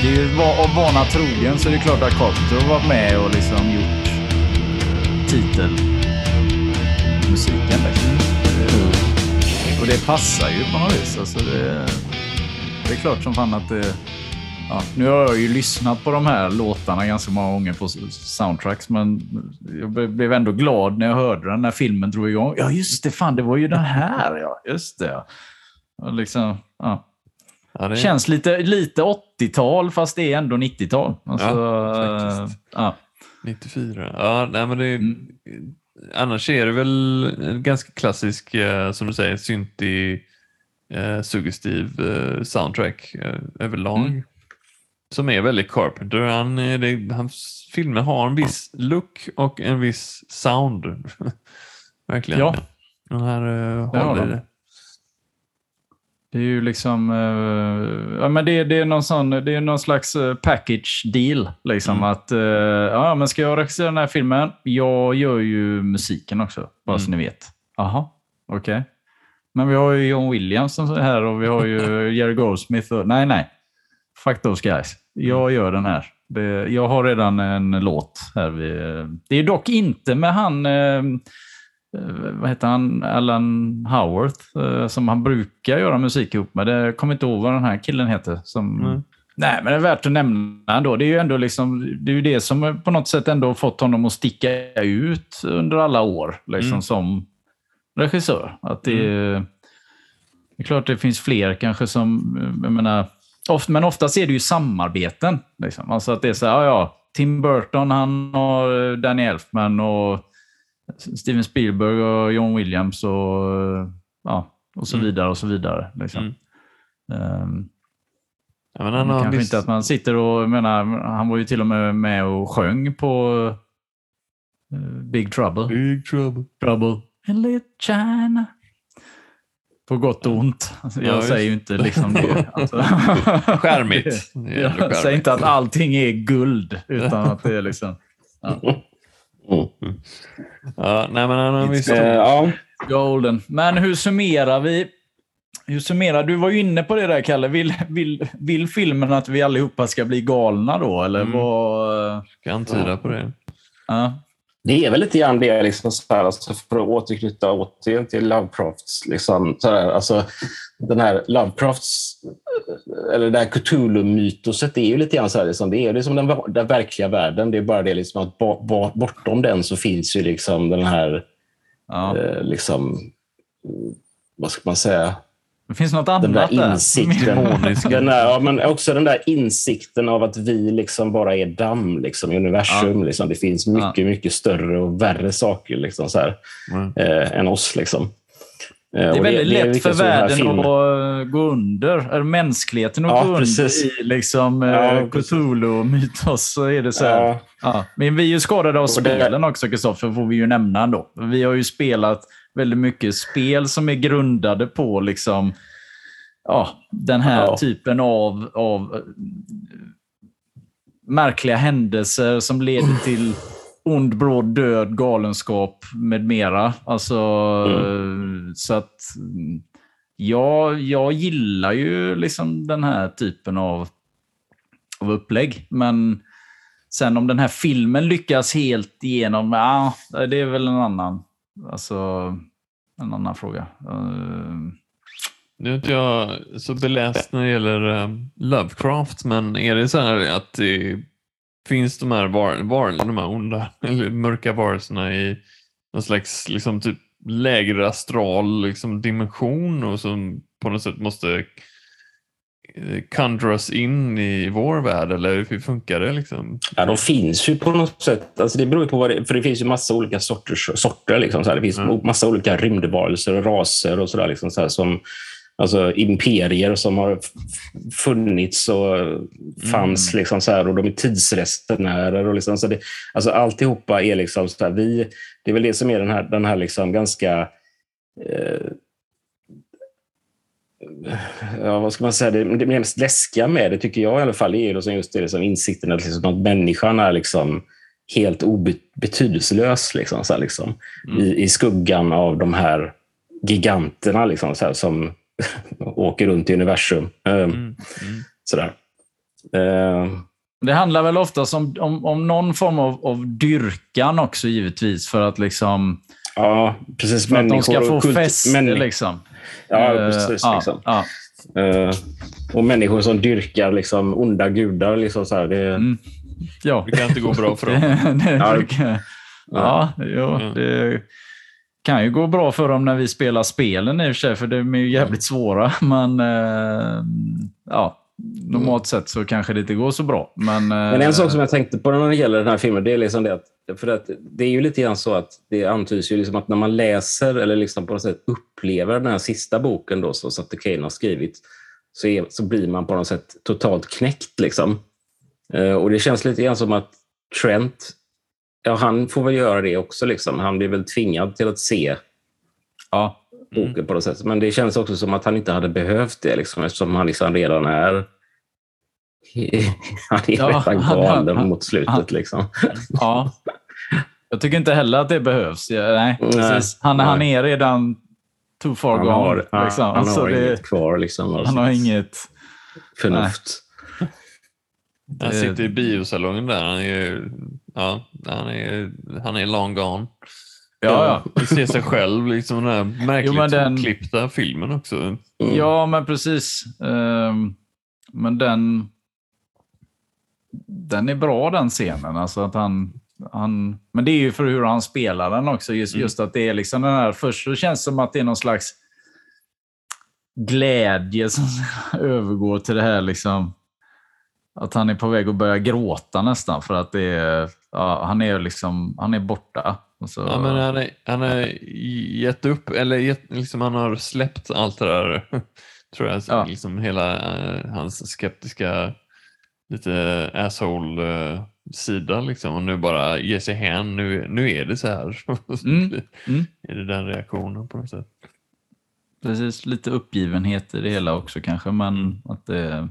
Det är ju av vana trogen så är det klart att Carpenter har varit med och liksom gjort titelmusiken. Liksom. Och det passar ju på något vis. Alltså det, det är klart som fan att det... Ja, nu har jag ju lyssnat på de här låtarna ganska många gånger på soundtracks, men jag blev ändå glad när jag hörde den när filmen drog igång. Ja, just det, fan, det var ju den här. Ja, just det. Och Liksom, ja. Ja, det Känns lite, lite 80-tal, fast det är ändå 90-tal. Alltså, Ja, faktiskt. ja. 94. Ja, nej, men det är, Mm. Annars är det väl en ganska klassisk, eh, som du säger, syntig, eh, suggestiv eh, soundtrack överlag. Mm. Som är väldigt Carpenter. Han, det, hans filmer har en viss look och en viss sound. Verkligen. Ja. Den här uh, håller det. Det är ju liksom... eh, ja, men det, det, är någon sån, det är någon slags eh, package deal. Liksom, Mm. att, eh, ja, men Ska jag regissera den här filmen? Jag gör ju musiken också, bara så ni vet. Jaha, okej. Men vi har ju John Williams här och vi har ju Jerry Goldsmith. Och, nej, nej. Fuck those guys. Jag gör den här. Jag har redan en låt här. Det är dock inte med han... Eh, vad heter han? Alan Howarth, eh, som han brukar göra musik ihop med. Det jag kommer inte ihåg vad den här killen heter. Som, Mm. Nej, men det är värt att nämna ändå. Det är ju ändå liksom, det är det som på något sätt ändå fått honom att sticka ut under alla år liksom, Mm. som regissör. Att det, det är klart det finns fler kanske som, jag menar, ofta, men oftast är det ju samarbeten. Liksom. Alltså att det är så här, ja, ja, Tim Burton, han och Danny Elfman och Steven Spielberg och John Williams och, ja, och så Mm. vidare och så vidare. Liksom. Mm. Ehm, Ja, men han har Kanske visst- inte att man sitter och, menar, han var ju till och med med och sjöng på eh, Big Trouble. Big trouble. Trouble in Little China. På gott och ont. Alltså, jag Ja, säger ju inte liksom det. Alltså, Skärmigt. Jag säger inte att allting är guld, utan att det är liksom Mm. Ja, nej, men han har visst... Ja. golden. Men hur summerar vi? Hur summerar, du var ju inne på det där, Kalle. Vill, vill, vill filmen att vi allihopa ska bli galna då? Eller Mm. vad? Ska antyda på det. Ja. Det är väl lite grann det, liksom, så här, alltså, för att återknyta återigen till Lovecrafts. Liksom, så här, alltså, den här Lovecrafts, eller det här Cthulhu-mytoset, det är ju lite grann så här, liksom, det är liksom den, den verkliga världen. Det är bara det liksom, att bortom den så finns ju liksom den här, Ja. eh, liksom, vad ska man säga, Det finns något annat den där insikten. Den där, ja, men också den där insikten av att vi liksom bara är damm liksom, i universum. Liksom. Det finns mycket, mycket större och värre saker liksom, så här, Mm. eh, än oss. Liksom. Eh, Det är väldigt lätt lite för så den här världen att gå under. Eller mänskligheten att Ja, gå under precis. i liksom, Ja, eh, precis. Cthulhu och mytos. Så är det så här. Ja, Ja. Men vi är ju skadade av Och det- spelen också, Kristoffer, får vi ju nämna ändå. Vi har ju spelat väldigt mycket spel som är grundade på liksom, ja, den här Ja. typen av, av eh, märkliga händelser som leder till ond, bråd död, galenskap med mera. Alltså, så att mm, ja, jag gillar ju liksom den här typen av, av upplägg. Men sen om den här filmen lyckas helt igenom, ja, det är väl en annan, alltså, en annan fråga. Uh... Nu är inte jag så beläst när det gäller eh, Lovecraft, men är det så här att det finns de här, var, var, de här onda, eller mörka varelserna i någon slags liksom, typ lägre astral liksom, dimension och som på något sätt måste conjuras in i vår värld, eller hur funkar det? Liksom? ja, de finns ju på något sätt. Alltså det beror på vad det, för det finns ju massa olika sorters, sorter. Liksom, så. Det finns Mm. massa olika rymdvarelser och raser och sådär. Liksom, så som, alltså, imperier som har funnits och fanns. Liksom, så här, och de är tidsresenärer. Och liksom, så det, alltså, alltihopa är liksom så här, vi, det är väl det som är den här, den här liksom ganska eh, ja, vad ska man säga, det, det mest läskiga med det tycker jag i alla fall är liksom just det, liksom insikten att, liksom, att människan är liksom helt obetydelselös liksom, så här, liksom, i, i skuggan av de här giganterna liksom, så här, som åker runt i universum. Um, Mm. Mm. Sådär. Uh, Det handlar väl ofta om, om, om någon form av, av dyrkan också givetvis för att liksom ja, precis. för att de ska få kult- fäste. männi- Liksom. Ja, Eh, precis. ja, liksom. ja. Eh, och människor som dyrkar liksom, onda gudar. Liksom, så här, det, Mm. ja. Det kan inte gå bra för dem. Det, det, Ja. ja, det kan ju gå bra för dem när vi spelar spelen i och för sig, för de är ju jävligt svåra. Men eh, ja, normalt sett så kanske det inte går så bra. Men, Men eh, en sak som jag tänkte på när det gäller den här filmen, det är liksom det att, för att det är ju lite grann så att det antyds ju liksom att när man läser eller liksom på något sätt upplever den här sista boken då, som Sutter Kane har skrivit, så, är, så blir man på något sätt totalt knäckt. Liksom. Eh, och det känns lite grann som att Trent, ja han får väl göra det också. Liksom. Han blir väl tvingad till att se ja, boken på något sätt. Men det känns också som att han inte hade behövt det liksom, eftersom han liksom redan är han är Ja, redan han- galen han- mot slutet. han- liksom. Ja. Jag tycker inte heller att det behövs. Nej, Nej, precis. Han, han nej. är redan too far Han gone. har, han, liksom. han Så har det, inget kvar liksom, av han har inget... förnuft. Han sitter i biosalongen där. Han är, ju- ja, han är, han är long gone. Ja, ja. Han ser sig själv, liksom den här märkligt Jo, den- klippta filmen också. Mm. Ja, men precis. Ehm, men den... Den är bra den scenen. Alltså att han, han, men det är ju för hur han spelar den också. Just, Mm. just att det är liksom den här... Först så känns det som att det är någon slags glädje som övergår till det här liksom... Att han är på väg att börja gråta nästan för att det är, ja, han är liksom, han är borta. Och så, Ja, men han, är, han har gett upp, eller gett, liksom han har släppt allt det där, tror jag. Ja. Liksom hela eh, hans skeptiska, lite asshole-sida. liksom, och nu bara ger sig hän. Nu, nu är det så här. Mm, mm. är det den reaktionen på något sätt. Precis, lite uppgivenhet i det hela också kanske, men att det,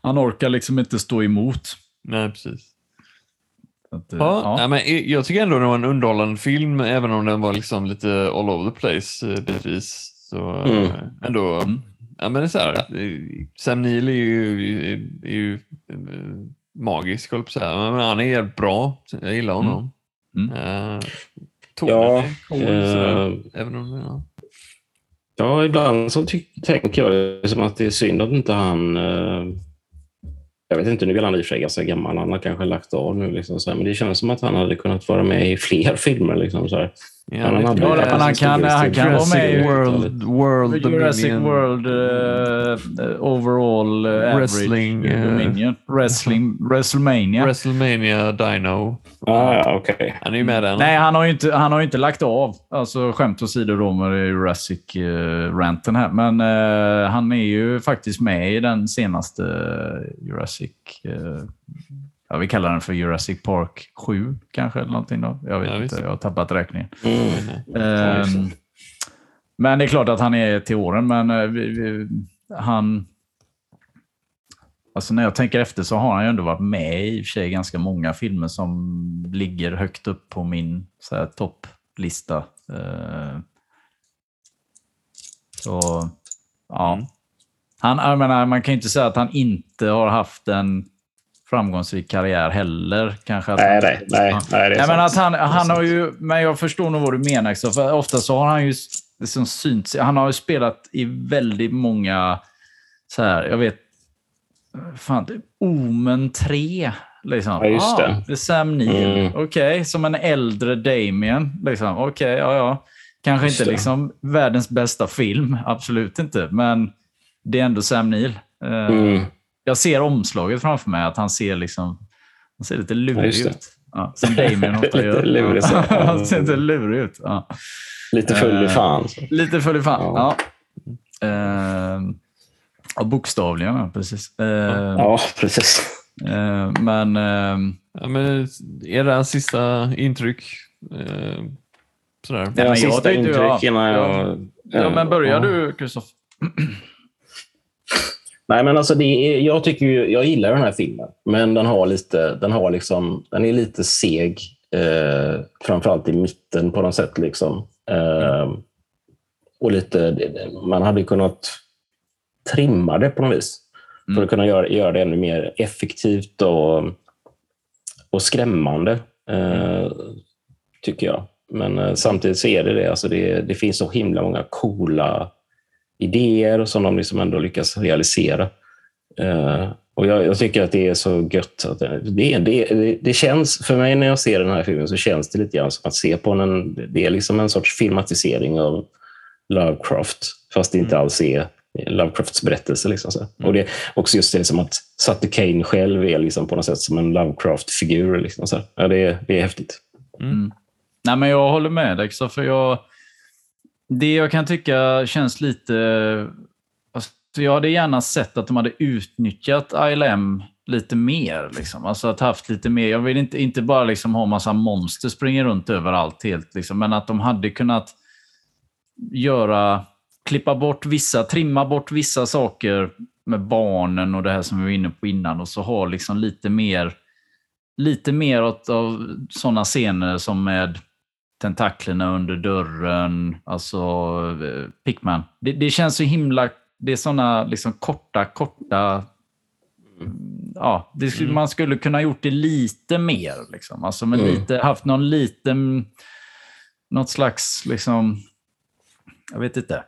han orkar liksom inte stå emot. Nej, precis. Att, det- Ja, ja. ja. men jag tycker ändå det var en underhållande film, även om den var liksom lite all over the place eh, bitvis. Så Mm. eh, ändå, Mm. ja men det är så här, eh, Sam Neill är ju, är, är ju eh, magisk, höll jag på att säga. Men han är bra, jag gillar honom. Mm. Eh, tonen Ja, är cool, eh, även om, ja. Ja, ibland så tänker jag det som att det är synd att inte han... Eh, jag vet inte, nu är han i och för sig ganska gammal. Han har kanske lagt av nu. Liksom, så här, men det känns som att han hade kunnat vara med i fler filmer. Liksom, så här. Ja, han hade- Ja, men han kan, han kan vara med i World, World Jurassic Dominion, World uh, overall uh, Wrestling, average eh, Dominion. Wrestling, WrestleMania. WrestleMania Dino. Ah, ja, okej. Han är ju med där. Nej, han har ju inte, han har inte lagt av. Alltså skämt åsido då med Jurassic-ranten här. Men eh, han är ju faktiskt med i den senaste eh, Jurassic... Ja, vi kallar den för Jurassic Park 7 kanske, eller någonting då. Jag vet Ja, inte, jag har tappat räkningen. Mm. Ehm, men det är klart att han är till åren, men eh, vi, vi, han... Alltså när jag tänker efter så har han ju ändå varit med i och för sig ganska många filmer som ligger högt upp på min topplista. Eh, så, ja. Mm. Han, jag menar, man kan ju inte säga att han inte har haft en framgångsrik karriär heller. Kanske att Nej, han- nej, nej, nej, det är Nej, men att han, han har ju, men jag förstår nog vad du menar. Också, för ofta så har han ju liksom synts. Han har ju spelat i väldigt många, så här, jag vet, fan, typ Omen 3. Liksom. Ja, just det. Ah, det är Sam Neill. Mm. Okej, som en äldre Damien. Liksom. Okej, ja, ja. Kanske Just inte det. liksom världens bästa film, absolut inte. Men det är ändå Sam Neill. Eh, Mm. Jag ser omslaget framför mig, att han ser liksom han ser lite Ja, lurig det. ut. Ja, som Damien ofta Lite gör. lurig, så. Ja. han ser inte lurig ut. Ja. Lite full i Eh, fan. så. Lite full i fan. Ja. Ja. Eh, ja, bokstavligen, ja, precis. Ja, precis. eh, men eh, Ja, men era sista intryck? Sådär. men Ja, jag sista intryck ja, innan ja. jag... ja, men börjar Ja. du, Kristoff? Nej, men alltså är, jag, tycker ju, jag gillar den här filmen, men den, har lite, den, har liksom, den är lite seg. Eh, framförallt i mitten på något sätt. Liksom. Eh, och lite, man hade kunnat trimma det på något vis. För Mm. att kunna göra, göra det ännu mer effektivt och, och skrämmande. Eh, tycker jag. Men eh, samtidigt så är det det. Alltså det, det finns så himla många coola idéer som de liksom ändå lyckas realisera. Eh, och jag, jag tycker att det är så gött. Att det, det, det, känns, för mig när jag ser den här filmen så känns det lite grann som att se på en, det är liksom en sorts filmatisering av Lovecraft, fast det inte alls är Lovecrafts berättelse. Liksom så. Och det också just det som att Sutter Kane själv är liksom på något sätt som en Lovecraft-figur. Liksom. Ja, det, är, det är häftigt. Nej, men jag håller med dig, för jag... Det jag kan tycka känns lite... Alltså, jag hade gärna sett att de hade utnyttjat ILM lite mer. Liksom. Alltså att haft lite mer... Jag vill inte, inte bara liksom ha massa monster springa runt överallt helt, liksom, men att de hade kunnat göra, klippa bort vissa, trimma bort vissa saker med barnen och det här som vi var inne på innan och så ha liksom lite mer, lite mer åt, av sådana scener som med tentaklerna under dörren, alltså eh, Pickman. Det, det känns så himla, det är sådana liksom korta, korta ja, det, Mm. man skulle kunna gjort det lite mer. Liksom. Alltså med Mm. lite, haft någon liten, något slags, liksom, jag vet inte,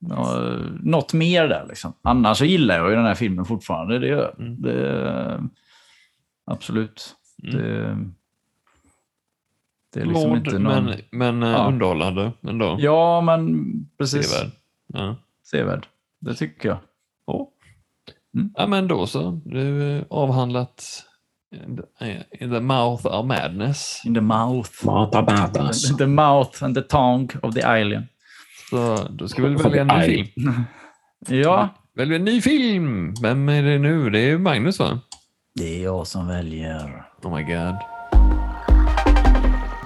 Nå- något mer där. Liksom. Annars så gillar jag ju den här filmen fortfarande. Det gör. Mm. det, Absolut. Mm. Det, det är liksom Låd, inte någon... men, men eh, Ja. underhållande ändå. Ja, men precis. Sevärd. Ja. Sevärd. Det tycker jag. Ja. Mm. ja, men då så. Du är avhandlat eh, In the mouth of madness. In the mouth. Mata batas. The mouth and the tongue of the alien. Så då ska vi väl välja en ny film. Ja, Välj en ny film! Vem är det nu? Det är Magnus va? det är jag som väljer. Oh my god.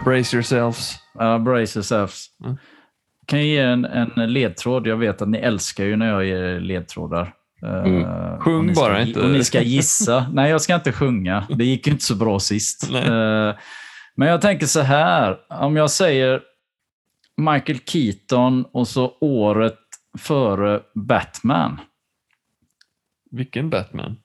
Brace yourselves. Uh, brace yourselves. Mm. Kan jag ge en, en ledtråd? Jag vet att ni älskar ju när jag ger ledtrådar. Uh, Mm. Sjung och ni ska, bara, inte- Och ni ska gissa. Nej, jag ska inte sjunga. Det gick ju inte så bra sist. Uh, men jag tänker så här. Om jag säger Michael Keaton och så året före Batman. Vilken Batman?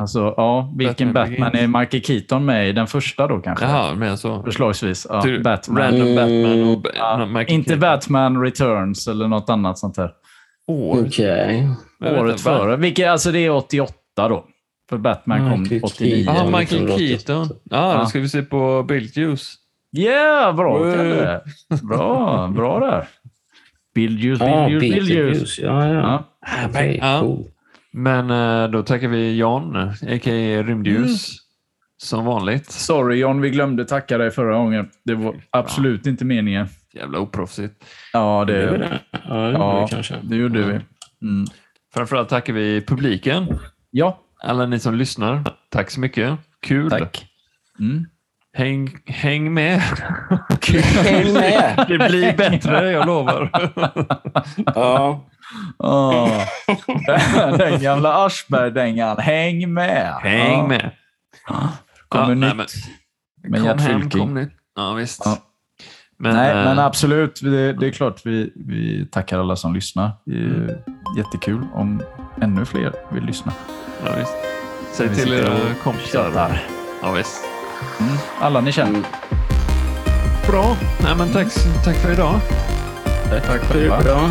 Alltså, ja, vilken Batman Batman, är Michael Keaton med i? Den första då kanske? Jaha, men så. Förslagsvis. Ja, Ty- Batman. Random Batman och Ja, Michael inte Keaton. Batman Returns eller något annat sånt här. År. Okej. Vet Året före. Vilket, alltså det är 88 då. För Batman kom Michael 89. Keaton. Ja, Ja, Michael 1988. Keaton. Ja, Ja. då ska vi se på Beetlejuice. Yeah, bra. Kalle. Bra, bra där. Beetlejuice, Beetlejuice. Beetlejuice. Ja, ja. Ja. Ah, Ja. cool. Men eh, då tackar vi John, a.k.a. Rymdljus, som vanligt. Sorry John, vi glömde tacka dig förra gången. Det var absolut inte meningen. Jävla oproffsigt. Ja, Det det, det. Ja, det ja, ja. kanske. det gjorde vi. Mm. Framförallt tackar vi publiken, Ja, alla ni som lyssnar. Tack så mycket. Kul. tack. Mm. Häng, häng med. Häng med! Det blir bättre, jag lovar. Ja. Ah. Den gamla Aschberg-dängan. Häng med! Häng Ja. med. Kommer Ja, nytt men- med kom hem, kom nytt. Ja, visst. Ja. Men, Nej, eh, men absolut. Det, det är klart vi, vi tackar alla som lyssnar. Det är Mm. jättekul om ännu fler vill lyssna. ja, visst. Säg till era och kompisar. Ja, visst. Mm. Alla ni känner. Bra. Nej, men tack, tack för idag. Tack är själva. bra?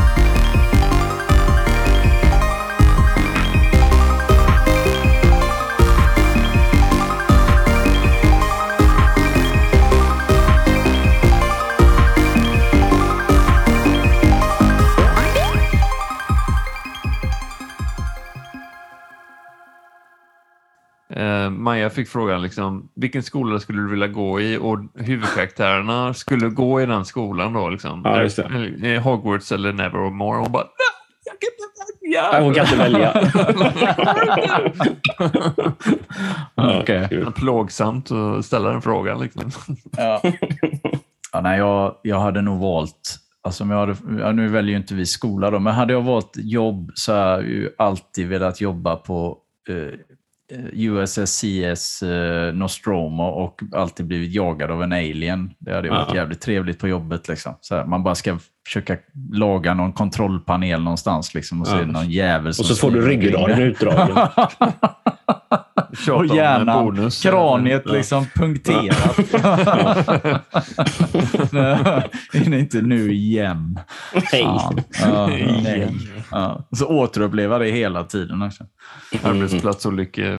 Eh, Maja fick frågan liksom, vilken skola skulle du vilja gå i och huvudkaraktärerna skulle gå i den skolan då. Liksom. Ja, just det. Eller, eh, Hogwarts eller Nevermore. Och hon bara, "Nej, jag kan inte välja. Nej, Hon kan inte välja. Kul. Plågsamt att ställa den frågan. Liksom. Ja. Ja, nej, jag, jag hade nog valt, alltså om jag hade, nu väljer ju inte vi skola då, men hade jag valt jobb så har jag ju alltid velat jobba på eh, USSCS eh, Nostromo och alltid blivit jagad av en alien. Det hade varit Ja. jävligt trevligt på jobbet. Liksom. Här, man bara ska försöka laga någon kontrollpanel någonstans liksom, och så Ja. är det någon jävel som Och så får du ryggraden utdragen. Och hjärnan, bonus. kraniet Ja. liksom punkterat. Nej, det är inte nu igen. Fan. Ja, nej. Ja. Så återuppleva det hela tiden. Alltså. Arbetsplatsolyckor.